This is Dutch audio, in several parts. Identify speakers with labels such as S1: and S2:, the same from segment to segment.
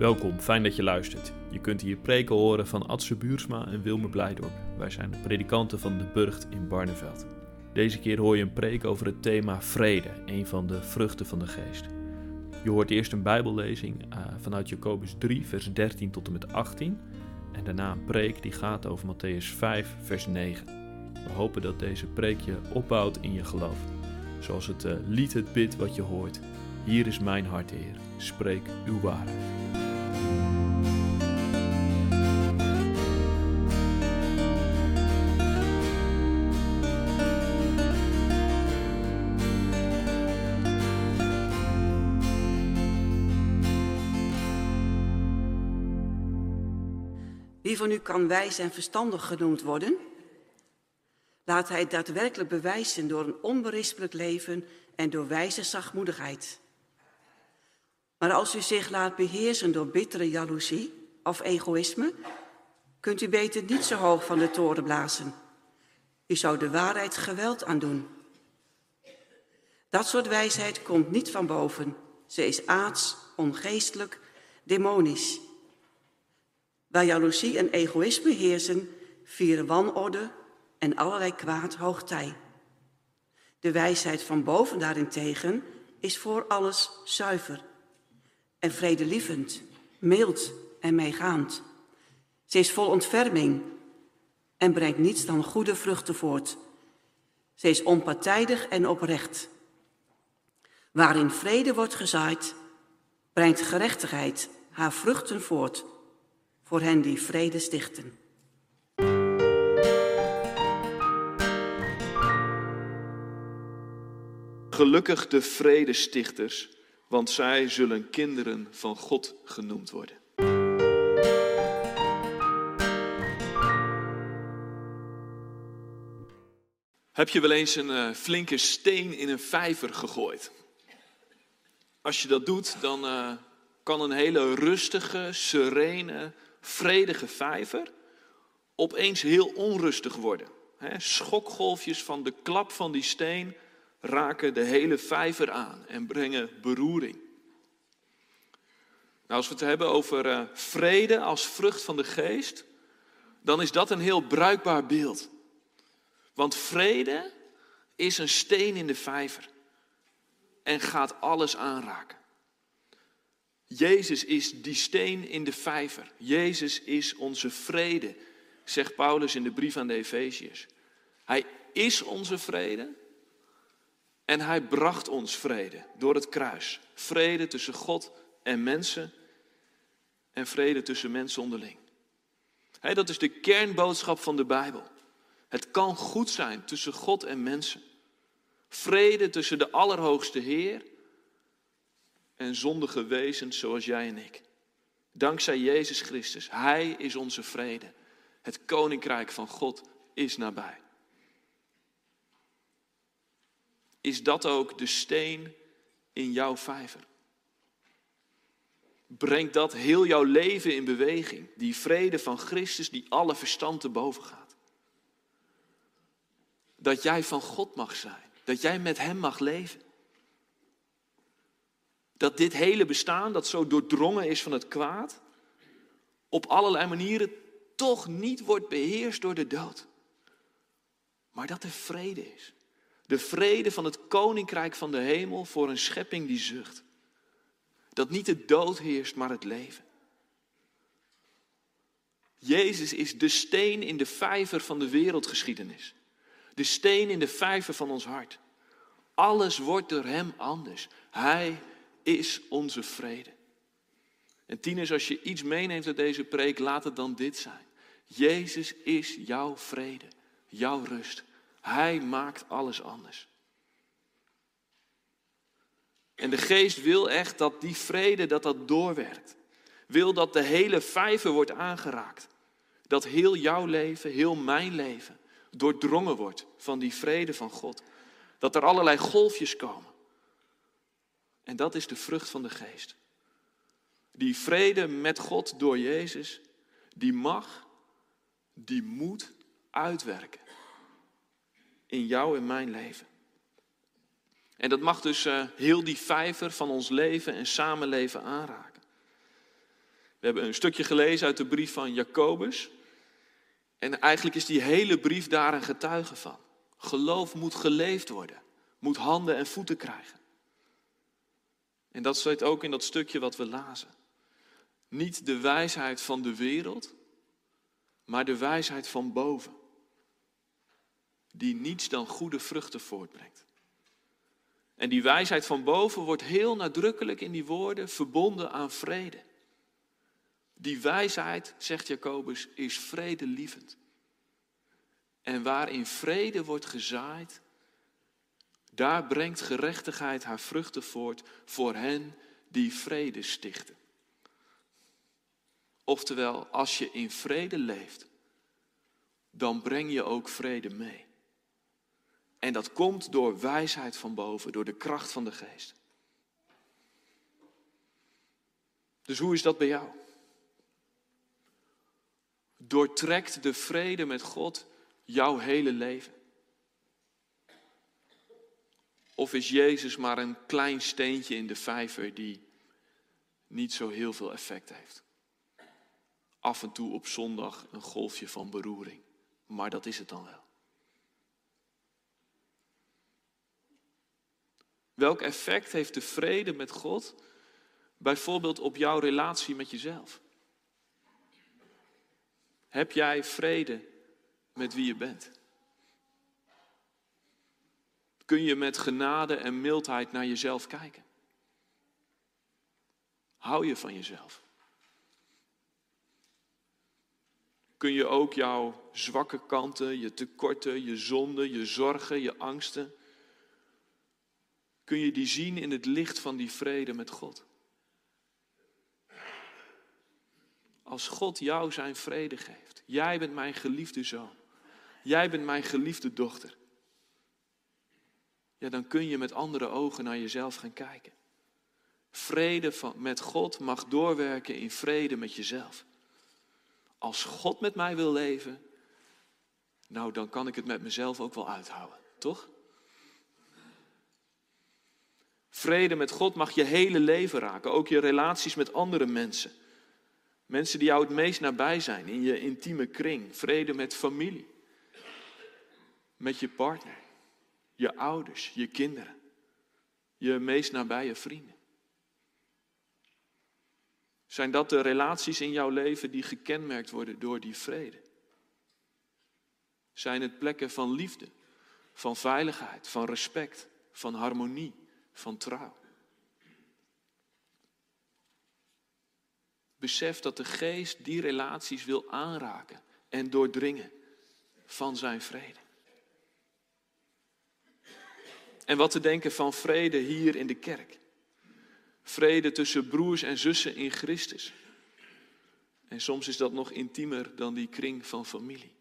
S1: Welkom, fijn dat je luistert. Je kunt hier preken horen van Adse Buursma en Wilmer Blijdorp. Wij zijn predikanten van de Burgt in Barneveld. Deze keer hoor je een preek over het thema vrede, een van de vruchten van de geest. Je hoort eerst een bijbellezing uh, vanuit Jacobus 3, vers 13 tot en met 18. En daarna een preek die gaat over Matthäus 5, vers 9. We hopen dat deze preek je opbouwt in je geloof. Zoals het uh, lied het bid wat je hoort. Hier is mijn hart, Heer. Spreek uw waarheid.
S2: Van u kan wijs en verstandig genoemd worden? Laat hij het daadwerkelijk bewijzen door een onberispelijk leven en door wijze zachtmoedigheid. Maar als u zich laat beheersen door bittere jaloezie of egoïsme, kunt u beter niet zo hoog van de toren blazen. U zou de waarheid geweld aandoen. Dat soort wijsheid komt niet van boven. Ze is aards, ongeestelijk, demonisch. Waar jaloezie en egoïsme heersen, vieren wanorde en allerlei kwaad hoogtij. De wijsheid van boven daarentegen is voor alles zuiver en vredelievend, mild en meegaand. Ze is vol ontferming en brengt niets dan goede vruchten voort. Ze is onpartijdig en oprecht. Waarin vrede wordt gezaaid, brengt gerechtigheid haar vruchten voort voor hen die vrede stichten.
S3: Gelukkig de vredestichters, want zij zullen kinderen van God genoemd worden. Heb je wel eens een uh, flinke steen in een vijver gegooid? Als je dat doet, dan uh, kan een hele rustige, serene, vredige vijver opeens heel onrustig worden. schokgolfjes van de klap van die steen raken de hele vijver aan en brengen beroering. Nou, als we het hebben over uh, vrede als vrucht van de geest, dan is dat een heel bruikbaar beeld. Want vrede is een steen in de vijver en gaat alles aanraken. Jezus is die steen in de vijver. Jezus is onze vrede, zegt Paulus in de brief aan de Efeziërs. Hij is onze vrede en hij bracht ons vrede door het kruis. Vrede tussen God en mensen en vrede tussen mensen onderling. dat is de kernboodschap van de Bijbel. Het kan goed zijn tussen God en mensen. Vrede tussen de Allerhoogste Heer en zondige wezens zoals jij en ik. Dankzij Jezus Christus. Hij is onze vrede. Het koninkrijk van God is nabij. Is dat ook de steen in jouw vijver? Brengt dat heel jouw leven in beweging? Die vrede van Christus die alle verstand te boven gaat. Dat jij van God mag zijn. Dat jij met Hem mag leven dat dit hele bestaan, dat zo doordrongen is van het kwaad, op allerlei manieren toch niet wordt beheerst door de dood. Maar dat er vrede is. De vrede van het koninkrijk van de hemel voor een schepping die zucht. Dat niet de dood heerst, maar het leven. Jezus is de steen in de vijver van de wereldgeschiedenis. De steen in de vijver van ons hart. Alles wordt door Hem anders. Hij is onze vrede. En tieners, als je iets meeneemt uit deze preek, laat het dan dit zijn. Jezus is jouw vrede, jouw rust. Hij maakt alles anders. En de geest wil echt dat die vrede, dat dat doorwerkt. Wil dat de hele vijver wordt aangeraakt. Dat heel jouw leven, heel mijn leven, doordrongen wordt van die vrede van God. Dat er allerlei golfjes komen. En dat is de vrucht van de geest. Die vrede met God door Jezus, die mag, die moet uitwerken. In jou en mijn leven. En dat mag dus uh, heel die vijver van ons leven en samenleven aanraken. We hebben een stukje gelezen uit de brief van Jacobus. En eigenlijk is die hele brief daar een getuige van. Geloof moet geleefd worden, moet handen en voeten krijgen. En dat staat ook in dat stukje wat we lazen. Niet de wijsheid van de wereld, maar de wijsheid van boven. Die niets dan goede vruchten voortbrengt. En die wijsheid van boven wordt heel nadrukkelijk in die woorden verbonden aan vrede. Die wijsheid, zegt Jacobus, is vredelievend. En waarin vrede wordt gezaaid, daar brengt gerechtigheid haar vruchten voort voor hen die vrede stichten. Oftewel, als je in vrede leeft, dan breng je ook vrede mee. En dat komt door wijsheid van boven, door de kracht van de geest. Dus hoe is dat bij jou? Doortrekt de vrede met God jouw hele leven? Of is Jezus maar een klein steentje in de vijver die niet zo heel veel effect heeft? Af en toe op zondag een golfje van beroering, maar dat is het dan wel. Welk effect heeft de vrede met God bijvoorbeeld op jouw relatie met jezelf? Heb jij vrede met wie je bent? Kun je met genade en mildheid naar jezelf kijken? Hou je van jezelf? Kun je ook jouw zwakke kanten, je tekorten, je zonden, je zorgen, je angsten, kun je die zien in het licht van die vrede met God? Als God jou zijn vrede geeft, jij bent mijn geliefde zoon, jij bent mijn geliefde dochter, ja, dan kun je met andere ogen naar jezelf gaan kijken. Vrede van, met God mag doorwerken in vrede met jezelf. Als God met mij wil leven, nou dan kan ik het met mezelf ook wel uithouden, toch? Vrede met God mag je hele leven raken, ook je relaties met andere mensen. Mensen die jou het meest nabij zijn, in je intieme kring. Vrede met familie, met je partner je ouders, je kinderen, je meest nabije vrienden? Zijn dat de relaties in jouw leven die gekenmerkt worden door die vrede? Zijn het plekken van liefde, van veiligheid, van respect, van harmonie, van trouw? Besef dat de geest die relaties wil aanraken en doordringen van zijn vrede. En wat te denken van vrede hier in de kerk. Vrede tussen broers en zussen in Christus. En soms is dat nog intiemer dan die kring van familie.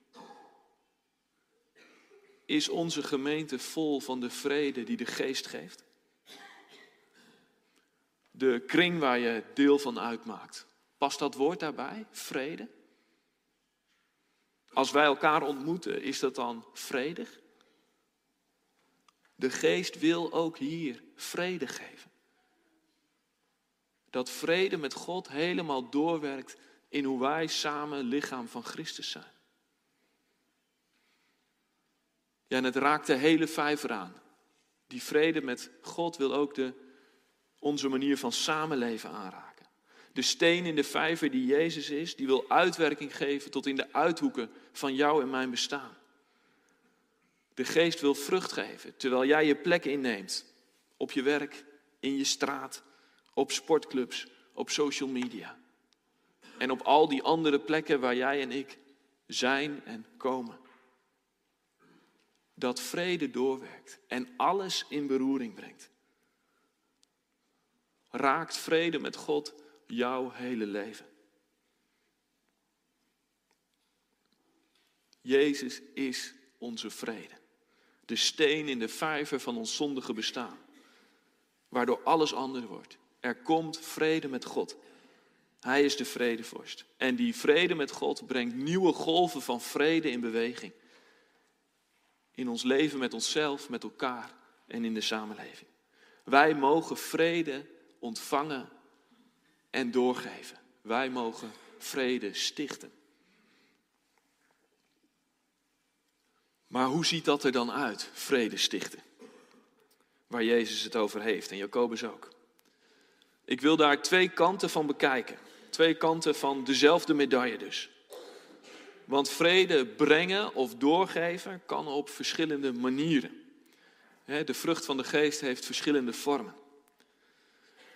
S3: Is onze gemeente vol van de vrede die de geest geeft? De kring waar je deel van uitmaakt. Past dat woord daarbij? Vrede? Als wij elkaar ontmoeten, is dat dan vredig? De geest wil ook hier vrede geven. Dat vrede met God helemaal doorwerkt in hoe wij samen lichaam van Christus zijn. Ja, en het raakt de hele vijver aan. Die vrede met God wil ook de, onze manier van samenleven aanraken. De steen in de vijver die Jezus is, die wil uitwerking geven tot in de uithoeken van jou en mijn bestaan. De geest wil vrucht geven, terwijl jij je plek inneemt. Op je werk, in je straat, op sportclubs, op social media. En op al die andere plekken waar jij en ik zijn en komen. Dat vrede doorwerkt en alles in beroering brengt. Raakt vrede met God jouw hele leven. Jezus is onze vrede de steen in de vijver van ons zondige bestaan, waardoor alles anders wordt. Er komt vrede met God. Hij is de vredevorst. En die vrede met God brengt nieuwe golven van vrede in beweging. In ons leven met onszelf, met elkaar en in de samenleving. Wij mogen vrede ontvangen en doorgeven. Wij mogen vrede stichten. Maar hoe ziet dat er dan uit, vrede stichten? Waar Jezus het over heeft en Jacobus ook. Ik wil daar twee kanten van bekijken. Twee kanten van dezelfde medaille dus. Want vrede brengen of doorgeven kan op verschillende manieren. De vrucht van de geest heeft verschillende vormen.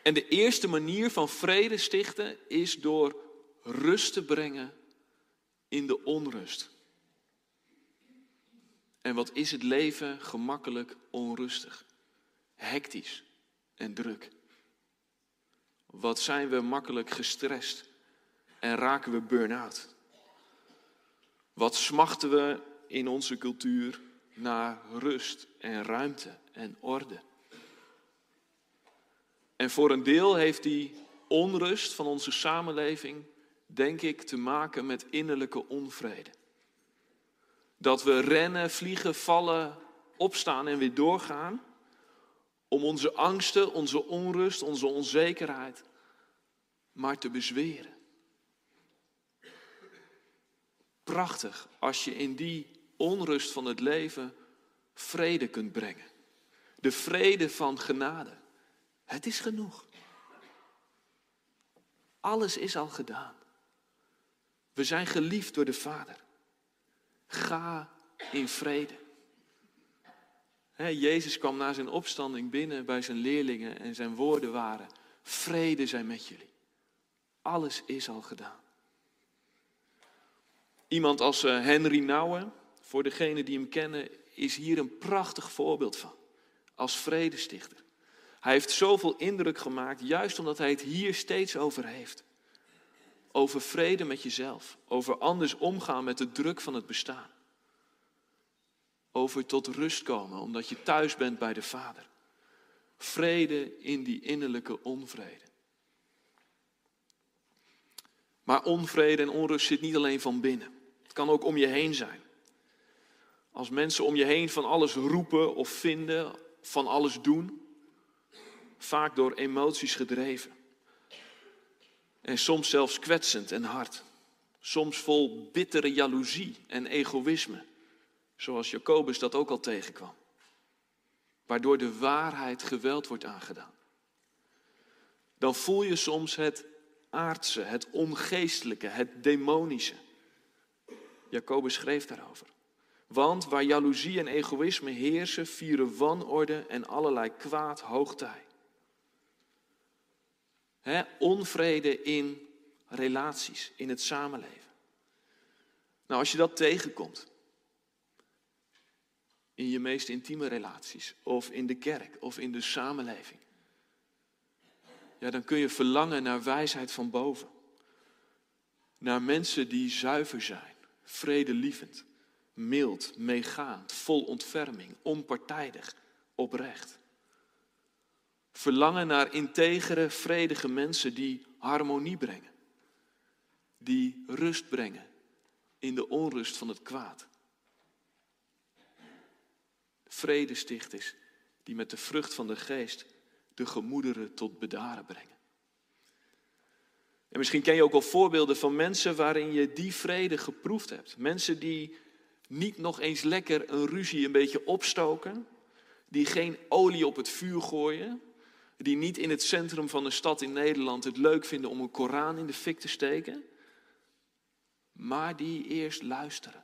S3: En de eerste manier van vrede stichten is door rust te brengen in de onrust. En wat is het leven gemakkelijk onrustig, hectisch en druk? Wat zijn we makkelijk gestrest en raken we burn-out? Wat smachten we in onze cultuur naar rust en ruimte en orde? En voor een deel heeft die onrust van onze samenleving, denk ik, te maken met innerlijke onvrede. Dat we rennen, vliegen, vallen, opstaan en weer doorgaan om onze angsten, onze onrust, onze onzekerheid maar te bezweren. Prachtig als je in die onrust van het leven vrede kunt brengen. De vrede van genade. Het is genoeg. Alles is al gedaan. We zijn geliefd door de Vader. Ga in vrede. Jezus kwam na zijn opstanding binnen bij zijn leerlingen en zijn woorden waren: Vrede zijn met jullie. Alles is al gedaan. Iemand als eh, Henry Nouwen, voor degenen die hem kennen, is hier een prachtig voorbeeld van. Als vredestichter. Hij heeft zoveel indruk gemaakt, juist omdat hij het hier steeds over heeft. Over vrede met jezelf. Over anders omgaan met de druk van het bestaan. Over tot rust komen, omdat je thuis bent bij de Vader. Vrede in die innerlijke onvrede. Maar onvrede en onrust zit niet alleen van binnen. Het kan ook om je heen zijn. Als mensen om je heen van alles roepen of vinden, van alles doen, vaak door emoties gedreven. En soms zelfs kwetsend en hard. Soms vol bittere jaloezie en egoïsme, zoals Jacobus dat ook al tegenkwam. Waardoor de waarheid geweld wordt aangedaan. Dan voel je soms het aardse, het ongeestelijke, het demonische. Jacobus schreef daarover. Want waar jaloezie en egoïsme heersen, vieren wanorde en allerlei kwaad hoogtij. Onvrede in relaties, in het samenleven. Nou, als je dat tegenkomt, in je meest intieme relaties, of in de kerk, of in de samenleving, ja, dan kun je verlangen naar wijsheid van boven. Naar mensen die zuiver zijn, vredelievend, mild, meegaand, vol ontferming, onpartijdig, oprecht. Verlangen naar integere, vredige mensen die harmonie brengen, die rust brengen in de onrust van het kwaad. Vredestichters die met de vrucht van de geest de gemoederen tot bedaren brengen. En misschien ken je ook wel voorbeelden van mensen waarin je die vrede geproefd hebt. Mensen die niet nog eens lekker een ruzie een beetje opstoken, die geen olie op het vuur gooien, die niet in het centrum van een stad in Nederland het leuk vinden om een Koran in de fik te steken, maar die eerst luisteren,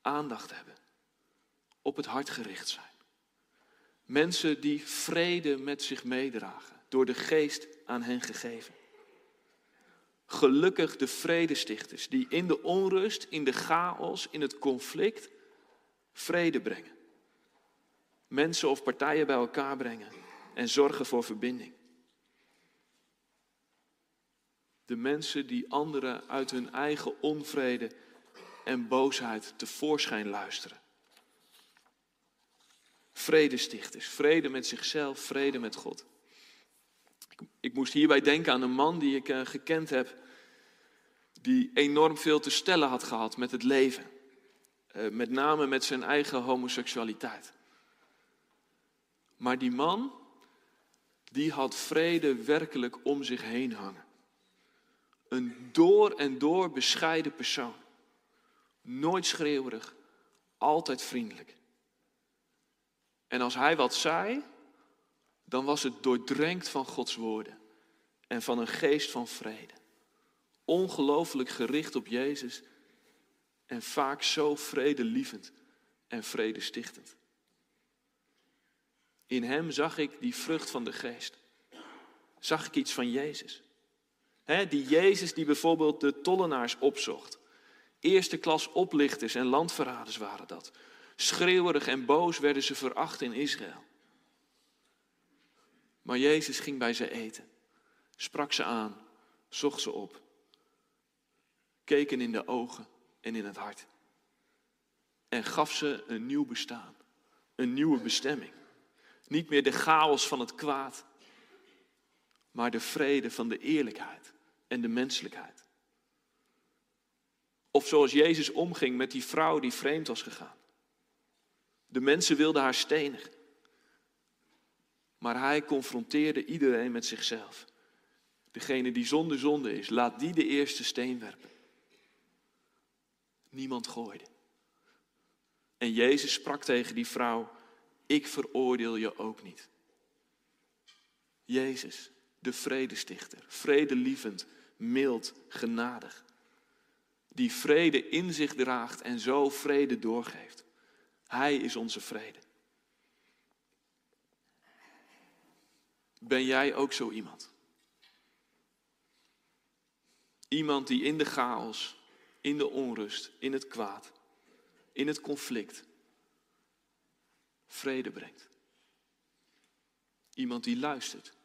S3: aandacht hebben, op het hart gericht zijn. Mensen die vrede met zich meedragen, door de geest aan hen gegeven. Gelukkig de vredestichters die in de onrust, in de chaos, in het conflict vrede brengen. Mensen of partijen bij elkaar brengen en zorgen voor verbinding. De mensen die anderen uit hun eigen onvrede en boosheid tevoorschijn luisteren. Vredestichters, vrede met zichzelf, vrede met God. Ik, moest hierbij denken aan een man die ik uh, gekend heb, die enorm veel te stellen had gehad met het leven. Uh, met name met zijn eigen homoseksualiteit. Maar die man, die had vrede werkelijk om zich heen hangen. Een door en door bescheiden persoon. Nooit schreeuwerig, altijd vriendelijk. En als hij wat zei, dan was het doordrenkt van Gods woorden en van een geest van vrede. Ongelooflijk gericht op Jezus en vaak zo vredelievend en vredestichtend. In hem zag ik die vrucht van de geest. Zag ik iets van Jezus. die Jezus die bijvoorbeeld de tollenaars opzocht. Eerste klas oplichters en landverraders waren dat. Schreeuwerig en boos werden ze veracht in Israël. Maar Jezus ging bij ze eten, sprak ze aan, zocht ze op, keken in de ogen en in het hart en gaf ze een nieuw bestaan, een nieuwe bestemming. Niet meer de chaos van het kwaad, maar de vrede van de eerlijkheid en de menselijkheid. Of zoals Jezus omging met die vrouw die vreemd was gegaan. De mensen wilden haar stenigen. Maar hij confronteerde iedereen met zichzelf. Degene die zonder zonde is, laat die de eerste steen werpen. Niemand gooide. En Jezus sprak tegen die vrouw, ik veroordeel je ook niet. Jezus, de vredestichter, vredelievend, mild, genadig. Die vrede in zich draagt en zo vrede doorgeeft. Hij is onze vrede. Ben jij ook zo iemand? Iemand die in de chaos, in de onrust, in het kwaad, in het conflict vrede brengt. Iemand die luistert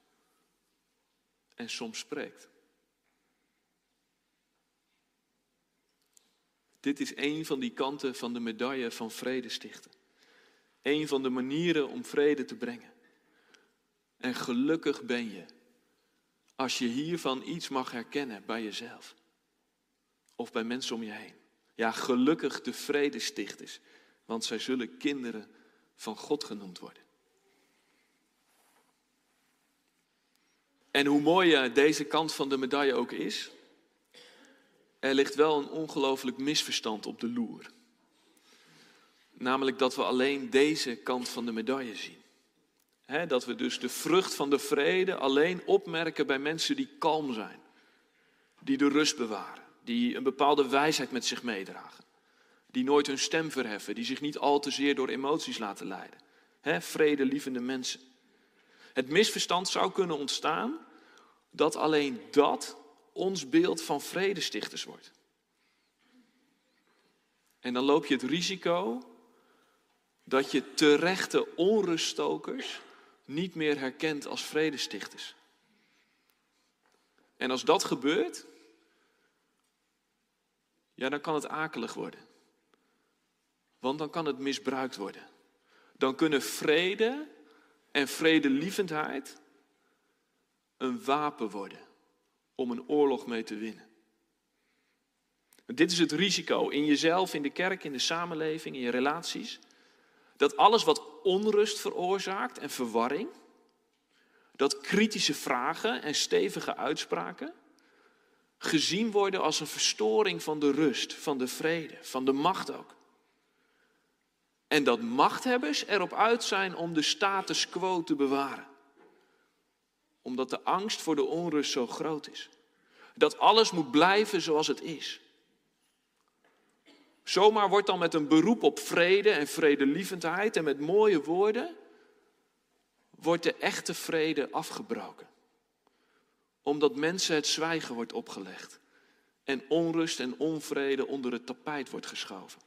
S3: en soms spreekt. Dit is een van die kanten van de medaille van vrede stichten. Een van de manieren om vrede te brengen. En gelukkig ben je als je hiervan iets mag herkennen bij jezelf. Of bij mensen om je heen. Ja, gelukkig de vredestichters, want zij zullen kinderen van God genoemd worden. En hoe mooi deze kant van de medaille ook is, er ligt wel een ongelooflijk misverstand op de loer. Namelijk dat we alleen deze kant van de medaille zien. dat we dus de vrucht van de vrede alleen opmerken bij mensen die kalm zijn, die de rust bewaren, die een bepaalde wijsheid met zich meedragen, die nooit hun stem verheffen, die zich niet al te zeer door emoties laten leiden. He, vredelievende mensen. Het misverstand zou kunnen ontstaan dat alleen dat ons beeld van vredestichters wordt. En dan loop je het risico dat je terechte onruststokers niet meer herkent als vredestichters. En als dat gebeurt, ja, dan kan het akelig worden. Want dan kan het misbruikt worden. Dan kunnen vrede en vredelievendheid een wapen worden om een oorlog mee te winnen. Dit is het risico in jezelf, in de kerk, in de samenleving, in je relaties. Dat alles wat onrust veroorzaakt en verwarring, dat kritische vragen en stevige uitspraken gezien worden als een verstoring van de rust, van de vrede, van de macht ook. En dat machthebbers erop uit zijn om de status quo te bewaren. Omdat de angst voor de onrust zo groot is. Dat alles moet blijven zoals het is. Zomaar wordt dan met een beroep op vrede en vredelievendheid en met mooie woorden, wordt de echte vrede afgebroken. Omdat mensen het zwijgen wordt opgelegd en onrust en onvrede onder het tapijt wordt geschoven.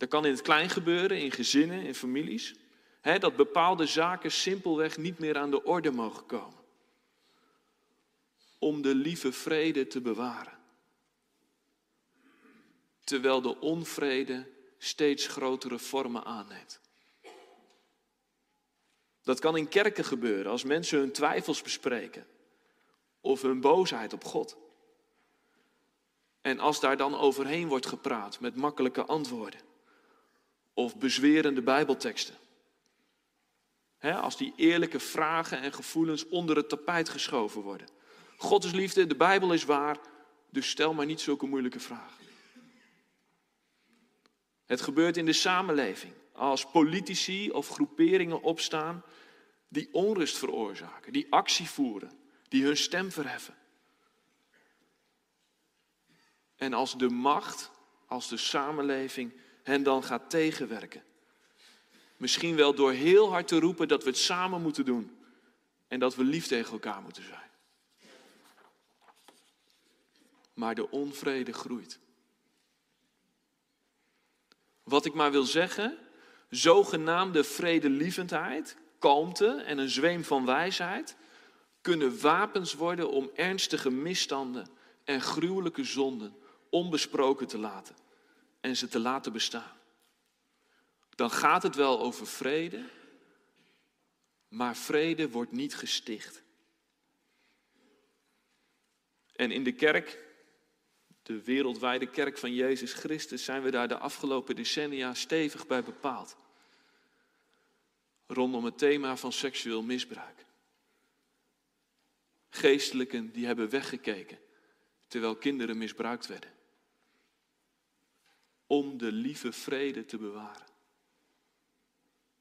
S3: Dat kan in het klein gebeuren, in gezinnen, in families. dat bepaalde zaken simpelweg niet meer aan de orde mogen komen. Om de lieve vrede te bewaren. Terwijl de onvrede steeds grotere vormen aanneemt. Dat kan in kerken gebeuren als mensen hun twijfels bespreken of hun boosheid op God. En als daar dan overheen wordt gepraat met makkelijke antwoorden of bezwerende Bijbelteksten. als die eerlijke vragen en gevoelens onder het tapijt geschoven worden. God is liefde, de Bijbel is waar, dus stel maar niet zulke moeilijke vragen. Het gebeurt in de samenleving als politici of groeperingen opstaan die onrust veroorzaken, die actie voeren, die hun stem verheffen. En als de macht, als de samenleving hen dan gaat tegenwerken. Misschien wel door heel hard te roepen dat we het samen moeten doen en dat we lief tegen elkaar moeten zijn. Maar de onvrede groeit. Wat ik maar wil zeggen, zogenaamde vredelievendheid, kalmte en een zweem van wijsheid kunnen wapens worden om ernstige misstanden en gruwelijke zonden onbesproken te laten en ze te laten bestaan. Dan gaat het wel over vrede, maar vrede wordt niet gesticht. En in de kerk, de wereldwijde kerk van Jezus Christus, zijn we daar de afgelopen decennia stevig bij bepaald. Rondom het thema van seksueel misbruik. Geestelijken die hebben weggekeken terwijl kinderen misbruikt werden. Om de lieve vrede te bewaren.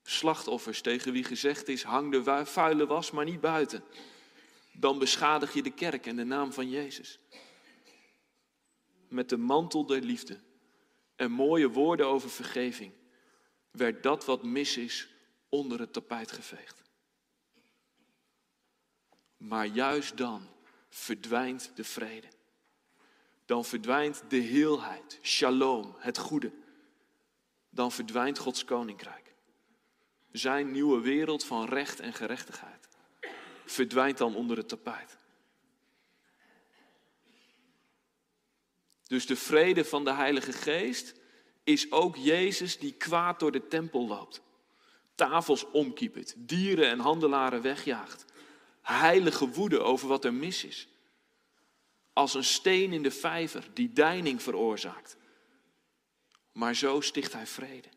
S3: Slachtoffers tegen wie gezegd is: hang de vuile was maar niet buiten. Dan beschadig je de kerk en de naam van Jezus. Met de mantel der liefde en mooie woorden over vergeving werd dat wat mis is onder het tapijt geveegd. Maar juist dan verdwijnt de vrede. Dan verdwijnt de heelheid, shalom, het goede. Dan verdwijnt Gods koninkrijk. Zijn nieuwe wereld van recht en gerechtigheid verdwijnt dan onder het tapijt. Dus de vrede van de Heilige Geest is ook Jezus die kwaad door de tempel loopt. Tafels omkiepert, dieren en handelaren wegjaagt. Heilige woede over wat er mis is. Als een steen in de vijver die deining veroorzaakt. Maar zo sticht hij vrede.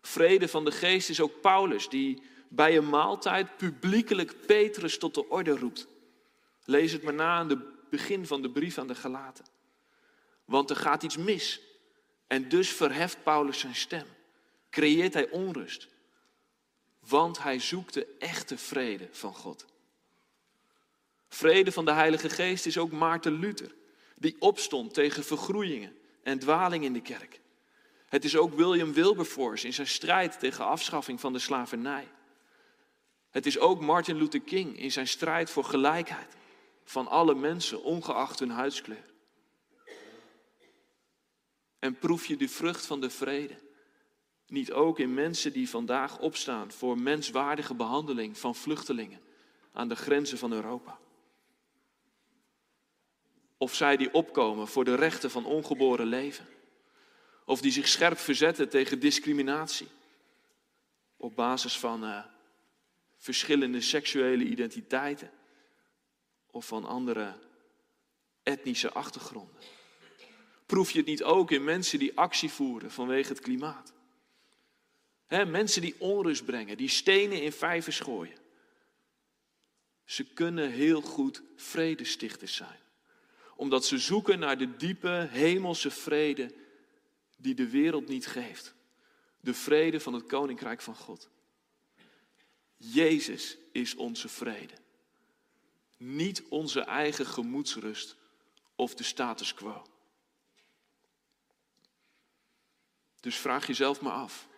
S3: Vrede van de geest is ook Paulus, die bij een maaltijd publiekelijk Petrus tot de orde roept. Lees het maar na aan het begin van de brief aan de Galaten. Want er gaat iets mis. En dus verheft Paulus zijn stem. Creëert hij onrust. Want hij zoekt de echte vrede van God. Vrede van de Heilige Geest is ook Maarten Luther, die opstond tegen vergroeiingen en dwaling in de kerk. Het is ook William Wilberforce in zijn strijd tegen afschaffing van de slavernij. Het is ook Martin Luther King in zijn strijd voor gelijkheid van alle mensen, ongeacht hun huidskleur. En proef je de vrucht van de vrede niet ook in mensen die vandaag opstaan voor menswaardige behandeling van vluchtelingen aan de grenzen van Europa? Of zij die opkomen voor de rechten van ongeboren leven? Of die zich scherp verzetten tegen discriminatie op basis van uh, verschillende seksuele identiteiten of van andere etnische achtergronden. Proef je het niet ook in mensen die actie voeren vanwege het klimaat? Mensen die onrust brengen, die stenen in vijvers gooien. Ze kunnen heel goed vredestichters zijn. Omdat ze zoeken naar de diepe hemelse vrede die de wereld niet geeft. De vrede van het koninkrijk van God. Jezus is onze vrede. Niet onze eigen gemoedsrust of de status quo. Dus vraag jezelf maar af.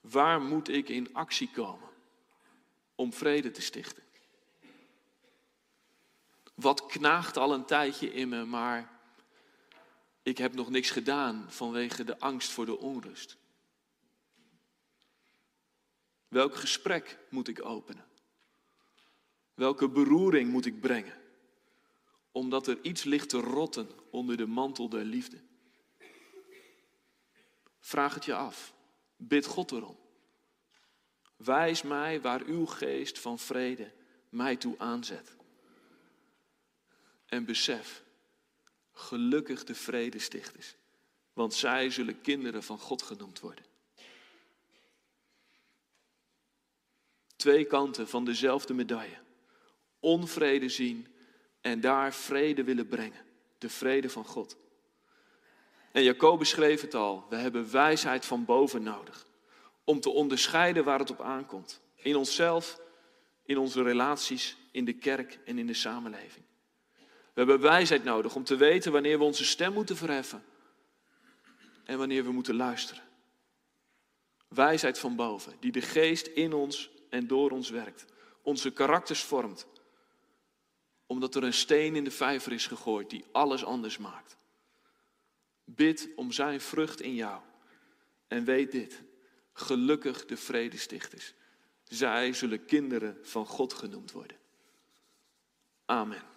S3: Waar moet ik in actie komen om vrede te stichten? Wat knaagt al een tijdje in me, maar ik heb nog niks gedaan vanwege de angst voor de onrust. Welk gesprek moet ik openen? Welke beroering moet ik brengen? Omdat er iets ligt te rotten onder de mantel der liefde. Vraag het je af. Bid God erom. Wijs mij waar uw geest van vrede mij toe aanzet. En besef, gelukkig de vredestichters, want zij zullen kinderen van God genoemd worden. Twee kanten van dezelfde medaille. onvrede zien en daar vrede willen brengen. De vrede van God. En Jacobus schreef het al, we hebben wijsheid van boven nodig. Om te onderscheiden waar het op aankomt. In onszelf, in onze relaties, in de kerk en in de samenleving. We hebben wijsheid nodig om te weten wanneer we onze stem moeten verheffen en wanneer we moeten luisteren. Wijsheid van boven, die de geest in ons en door ons werkt, onze karakters vormt, omdat er een steen in de vijver is gegooid die alles anders maakt. Bid om zijn vrucht in jou en weet dit, gelukkig de vredestichters. Zij zullen kinderen van God genoemd worden. Amen.